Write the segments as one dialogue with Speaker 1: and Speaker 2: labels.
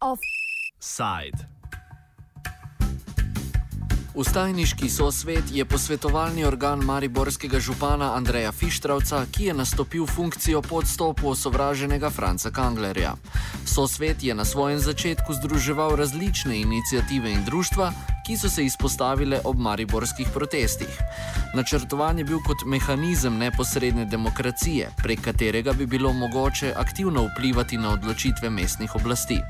Speaker 1: Offside. Ustajniški sosvet je posvetovalni organ mariborskega župana Andreja Fištravca, ki je nastopil funkcijo po odstopu osovraženega Franca Kanglerja. Sosvet je na svojem začetku združeval različne inicijative in društva, ki so se izpostavile ob mariborskih protestih. Načrtovan je bil kot mehanizem neposredne demokracije, prek katerega bi bilo mogoče aktivno vplivati na odločitve mestnih oblasti.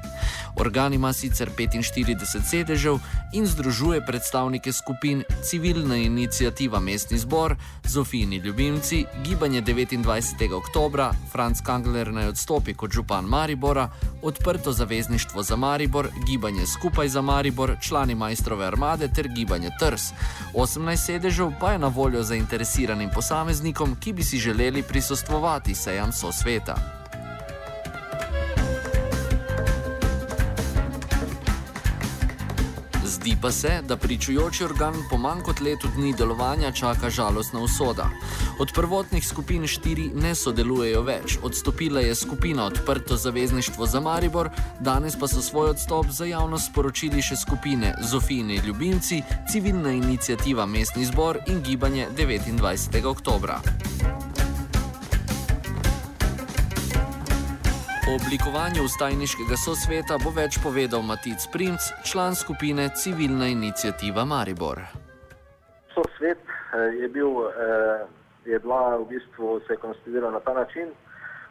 Speaker 1: Organ ima sicer 45 sedežev in združuje predstavnike skupin Civilna inicijativa Mestni zbor, Zofijni ljubimci, Gibanje 29. oktober, Franz Kangler naj odstopi kot župan Maribora, Odprto zavezništvo za Maribor, Gibanje skupaj za Maribor, člani majstrove armade ter Gibanje Trs. 18 sedežev pa je na voljo zainteresiranim posameznikom, ki bi si želeli prisostvovati sejam so Zdi pa se, da pričujoči organ po manj kot letu dni delovanja čaka žalostna usoda. Od prvotnih skupin štiri ne sodelujejo več, odstopila je skupina Odprto zavezništvo za Maribor, danes pa so svoj odstop za javnost sporočili še skupine Zofijni ljubimci, civilna inicijativa Mestni zbor in gibanje 29. oktobra. O oblikovanju ustajniškega sosveta bo več povedal Matic Primc, član skupine Civilna inicijativa Maribor.
Speaker 2: Sosvet eh, je, bil, eh, je bila v bistvu se konstituirala na ta način,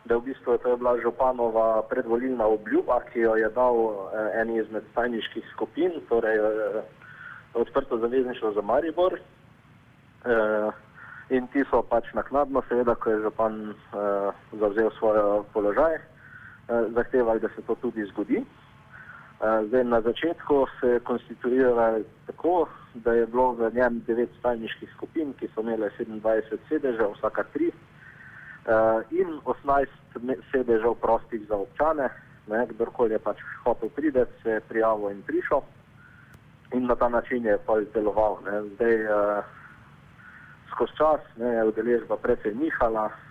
Speaker 2: da je v bistvu to je bila županova predvolilna obljuba, ki jo je dal eh, eni izmed stajniških skupin, torej odprto zavezništvo za Maribor. In ti so pač naknadno, seveda, ko je župan zavzel svoj položaj. Eh, zahtevali, da se to tudi zgodi. Eh, zdaj, na začetku se je konstituiralo tako, da je bilo v njem devet stalniških skupin, ki so imele 27 sedežev, vsaka tri, eh, in 18 sedežev prostih za občane. Ne, kdorkoli je pač hotel priti, se je prijavil in prišel, in na ta način je pač deloval. Ne. Zdaj, skozi čas ne, je udeležba precej nihala, Uh,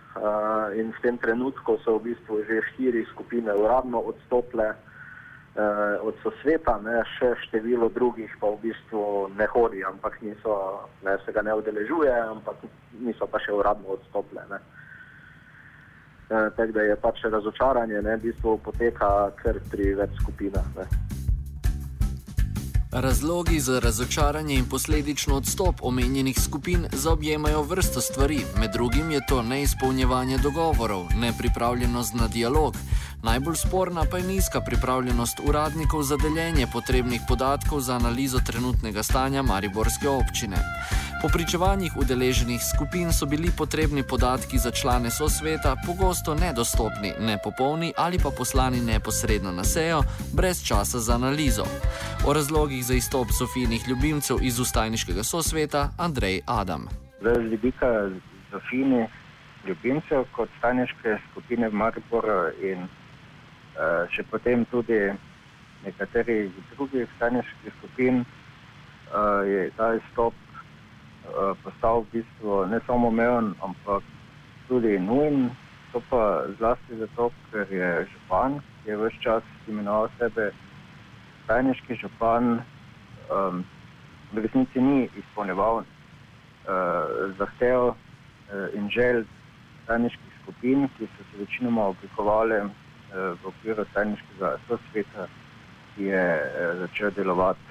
Speaker 2: in v tem trenutku so v bistvu že štiri skupine uradno odstopile uh, od sosveta, ne, še število drugih pa v bistvu ne hodi, ampak niso, ne, se ga ne udeležuje, ampak niso pa še uradno odstopile. Uh, Tako da je pač razočaranje, ne, v bistvu poteka kar pri več skupinah. Ne.
Speaker 1: Razlogi za razočaranje in posledično odstop omenjenih skupin zaobjemajo vrsto stvari, med drugim je to neizpolnjevanje dogovorov, nepripravljenost na dialog. Najbolj sporna pa je nizka pripravljenost uradnikov za deljenje potrebnih podatkov za analizo trenutnega stanja Mariborske občine. Po pričevanjih udeleženih skupin so bili potrebni podatki za člane sosveta pogosto nedostopni, nepopolni ali pa poslani neposredno na sejo, brez časa za analizo. O razlogih za izstop Sofijnih ljubimcev iz ustajniškega sosveta Andrej Adam.
Speaker 3: Z vidika Sofijnih ljubimcev kot ustajniške skupine v Mariboru in uh, še potem tudi nekaterih drugih ustajniških skupin uh, je ta izstop postal v bistvu ne samo omejen, ampak tudi nujen. To pa zlasti zato, ker je župan, ki je vse čas imenoval sebe tajniški župan, um, v resnici ni izpolneval uh, zahtev uh, in želj tajniških skupin, ki so se večinoma oblikovali uh, v okviru tajniškega sosveta, ki je uh, začel delovati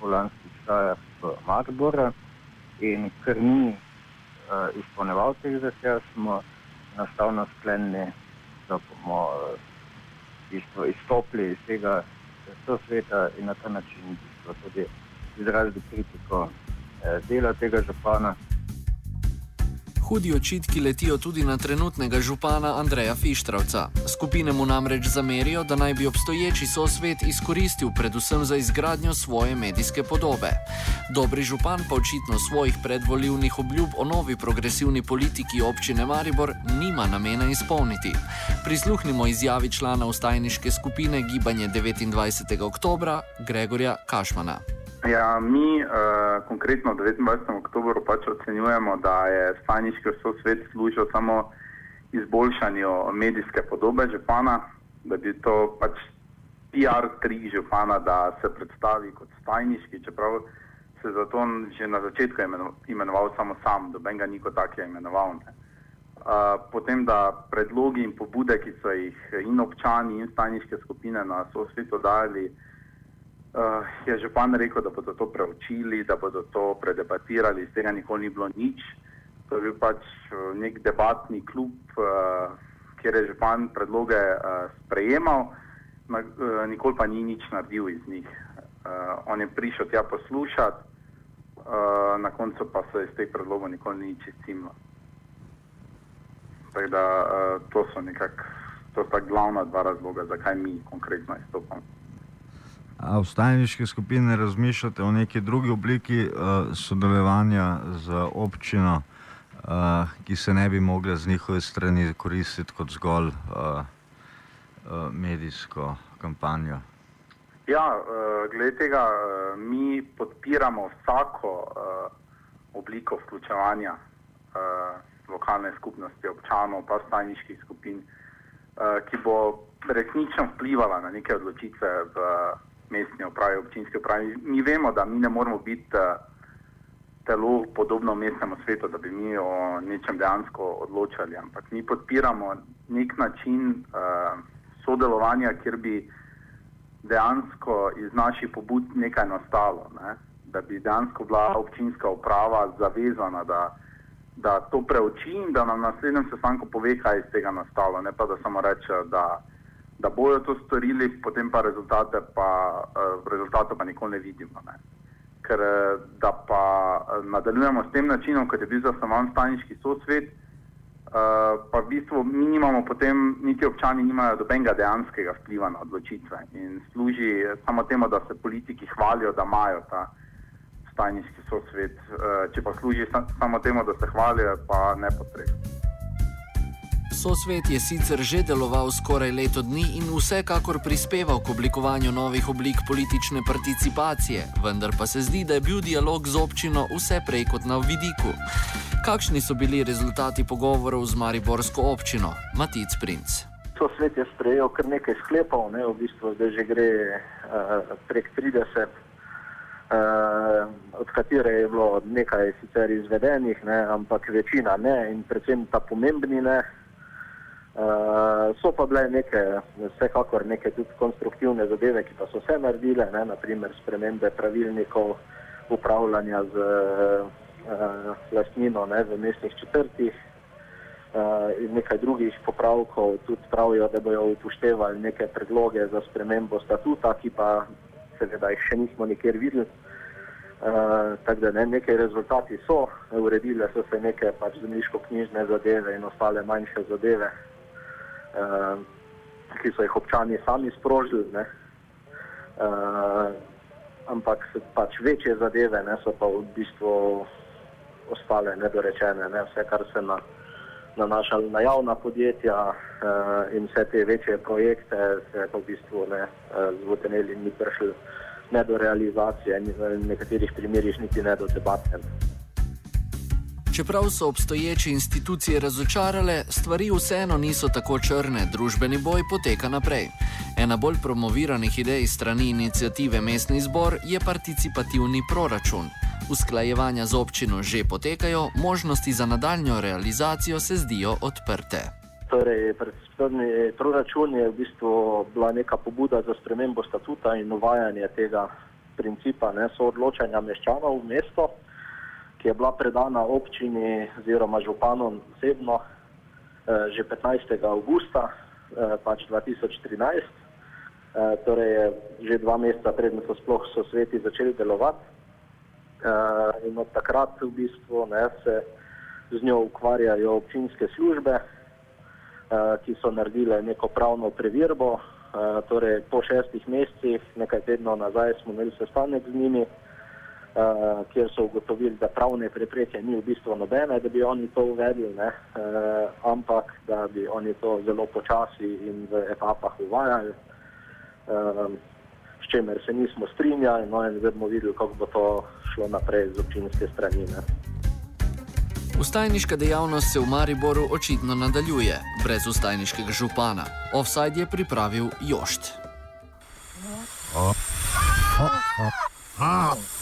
Speaker 3: v lanskih stajah v Marboru in ker ni uh, izpolneval teh zahtev, smo enostavno sklenili, da bomo uh, izstopili iz tega sveta in na ta način tudi izrazili kritiko uh, dela tega župana.
Speaker 1: Hudi očitki letijo tudi na trenutnega župana Andreja Fištravca. Skupine mu namreč zamerijo, da naj bi obstoječi sosvet izkoristil predvsem za izgradnjo svoje medijske podobe. Dobri župan pa očitno svojih predvoljivnih obljub o novi progresivni politiki občine Maribor nima namena izpolniti. Prisluhnimo izjavi člana ustajniške skupine Gibanje 29. oktober Gregorja Kašmana.
Speaker 4: Ja, mi uh, konkretno 29. oktober pač ocenjujemo, da je staniški sosvet služil samo izboljšanju medijske podobe župana, da bi to pač PR tri župana, da se predstavi kot stajniški, čeprav se zato že na začetku imenoval samo sam, doben ga niko tak je imenoval. Ne. Uh, potem, da predlogi in pobude, ki so jih in občani in stajniške skupine na sosvetu dali, uh, je župan rekel, da bodo to preučili, da bodo to predebatirali, iz tega nikoli ni bilo nič. To je bil pač uh, nek debatni klub, uh, kjer je župan predloge uh, sprejemal, na, uh, nikoli pa ni nič naredil iz njih. Uh, on je prišel tja poslušati, uh, na koncu pa se iz teh predlogov nikoli ni nič izcimlo. Tako da uh, to so nekako, to sta glavna dva razloga, zakaj mi konkretno izstopamo.
Speaker 5: A v stajniški skupini razmišljate o neki drugi obliki uh, sodelovanja z občino, uh, ki se ne bi mogla z njihove strani koristiti kot zgolj uh, uh, medijsko kampanjo?
Speaker 4: Ja, uh, glede tega, uh, mi podpiramo vsako uh, obliko vključevanja lokalne skupnosti, občanov, pa stajniških skupin, ki bo resnično vplivala na neke odločitve v. Mestne uprave, občinske uprave. Mi vemo, da mi ne moramo biti uh, telo podobno mestnemu svetu, da bi mi o nečem dejansko odločali, ampak mi podpiramo nek način uh, sodelovanja, kjer bi dejansko iz naših pobud nekaj nastalo, ne? da bi dejansko bila občinska uprava zavezana, da, da to preuči in da nam na naslednjem sestanku pove, kaj iz tega nastalo, ne pa da samo reče, da da bojo to storili, potem pa rezultate pa, uh, rezultate pa nikoli ne vidimo. Ne. Ker eh, da pa eh, nadaljujemo s tem načinom, kot je bil zasnovan staniški sosvet, pa v bistvu mi nimamo potem, niti občani nimajo dobenega dejanskega vpliva na odločitve in služi samo temu, da se politiki hvalijo, da imajo ta staniški sosvet, če pa služi samo temu, da se hvalijo, pa ne potrebno.
Speaker 1: Sosvet je sicer že deloval skoraj leto dni in vsekakor prispeval k oblikovanju novih oblik politične participacije, vendar pa se zdi, da je bil dialog z občino vse prej kot na vidiku. Kakšni so bili rezultati pogovorov z Mariborsko občino? Matic Princ.
Speaker 2: Sosvet je sprejel kar nekaj sklepov, ne, v bistvu zdaj že gre uh, prek 30. Uh, eh, od katerih je bilo nekaj sicer izvedenih, ne, ampak večina ne, in predvsem ta pomembni ne, Uh, so pa bile neke, vsekakor neke tudi konstruktivne zadeve, ki pa so se naredile, ne, naprimer spremembe pravilnikov upravljanja z uh, lastnino ne, v mestnih četrtih uh, in nekaj drugih popravkov. Tudi pravijo, da bojo upoštevali neke predloge za spremembo statuta, ki pa seveda jih še nismo nikjer videli. Uh, tako da ne, nekaj rezultati so, uredile so se neke pač zemljiško-knjižne zadeve in ostale manjše zadeve uh, ki so jih občani sami sprožili. Uh, ampak pač večje zadeve ne, so pa v bistvu ostale nedorečene. Ne. Vse, kar se na, nanaša na javna podjetja uh, in vse te večje projekte, se je v bistvu ne, uh, zvoteneli in ni prišli ne do realizacije, v nekaterih primerjih niti ne do debate.
Speaker 1: Čeprav so obstoječe institucije razočarale, stvari vseeno niso tako črne, družbeni boj poteka naprej. Ena bolj promoviranih idej strani inicijative Mestni zbor je participativni proračun. Usklajevanja z občino že potekajo, možnosti za nadaljno realizacijo se zdijo odprte.
Speaker 2: Torej, predstavni proračun je v bistvu bila neka pobuda za spremembo statuta in uvajanje tega principa ne, soodločanja meščanov v mesto ki je bila predana občini oziroma županom osebno eh, že 15. augusta eh, pač 2013, eh, torej že dva meseca predtem so sploh so sveti začeli delovati. In od takrat v bistvu ne, se z njo ukvarjajo občinske službe, ki so naredile neko pravno preverbo, torej po šestih mesecih, nekaj tednov nazaj smo imeli sestanek z njimi, uh, kjer so ugotovili, da pravne prepreke ni v bistvu nobene, da bi oni to uvedli, ne, uh, ampak da bi oni to zelo počasi in v etapah uvajali, um, s čemer se nismo strinjali, no in zdaj bomo videli, kako bo to šlo naprej z občinske strani. Ne.
Speaker 1: Ustajniška dejavnost se v Mariboru očitno nadaljuje, brez ustajniškega župana. Offside je pripravil Jošt.
Speaker 6: Oh. Oh. Oh. Oh.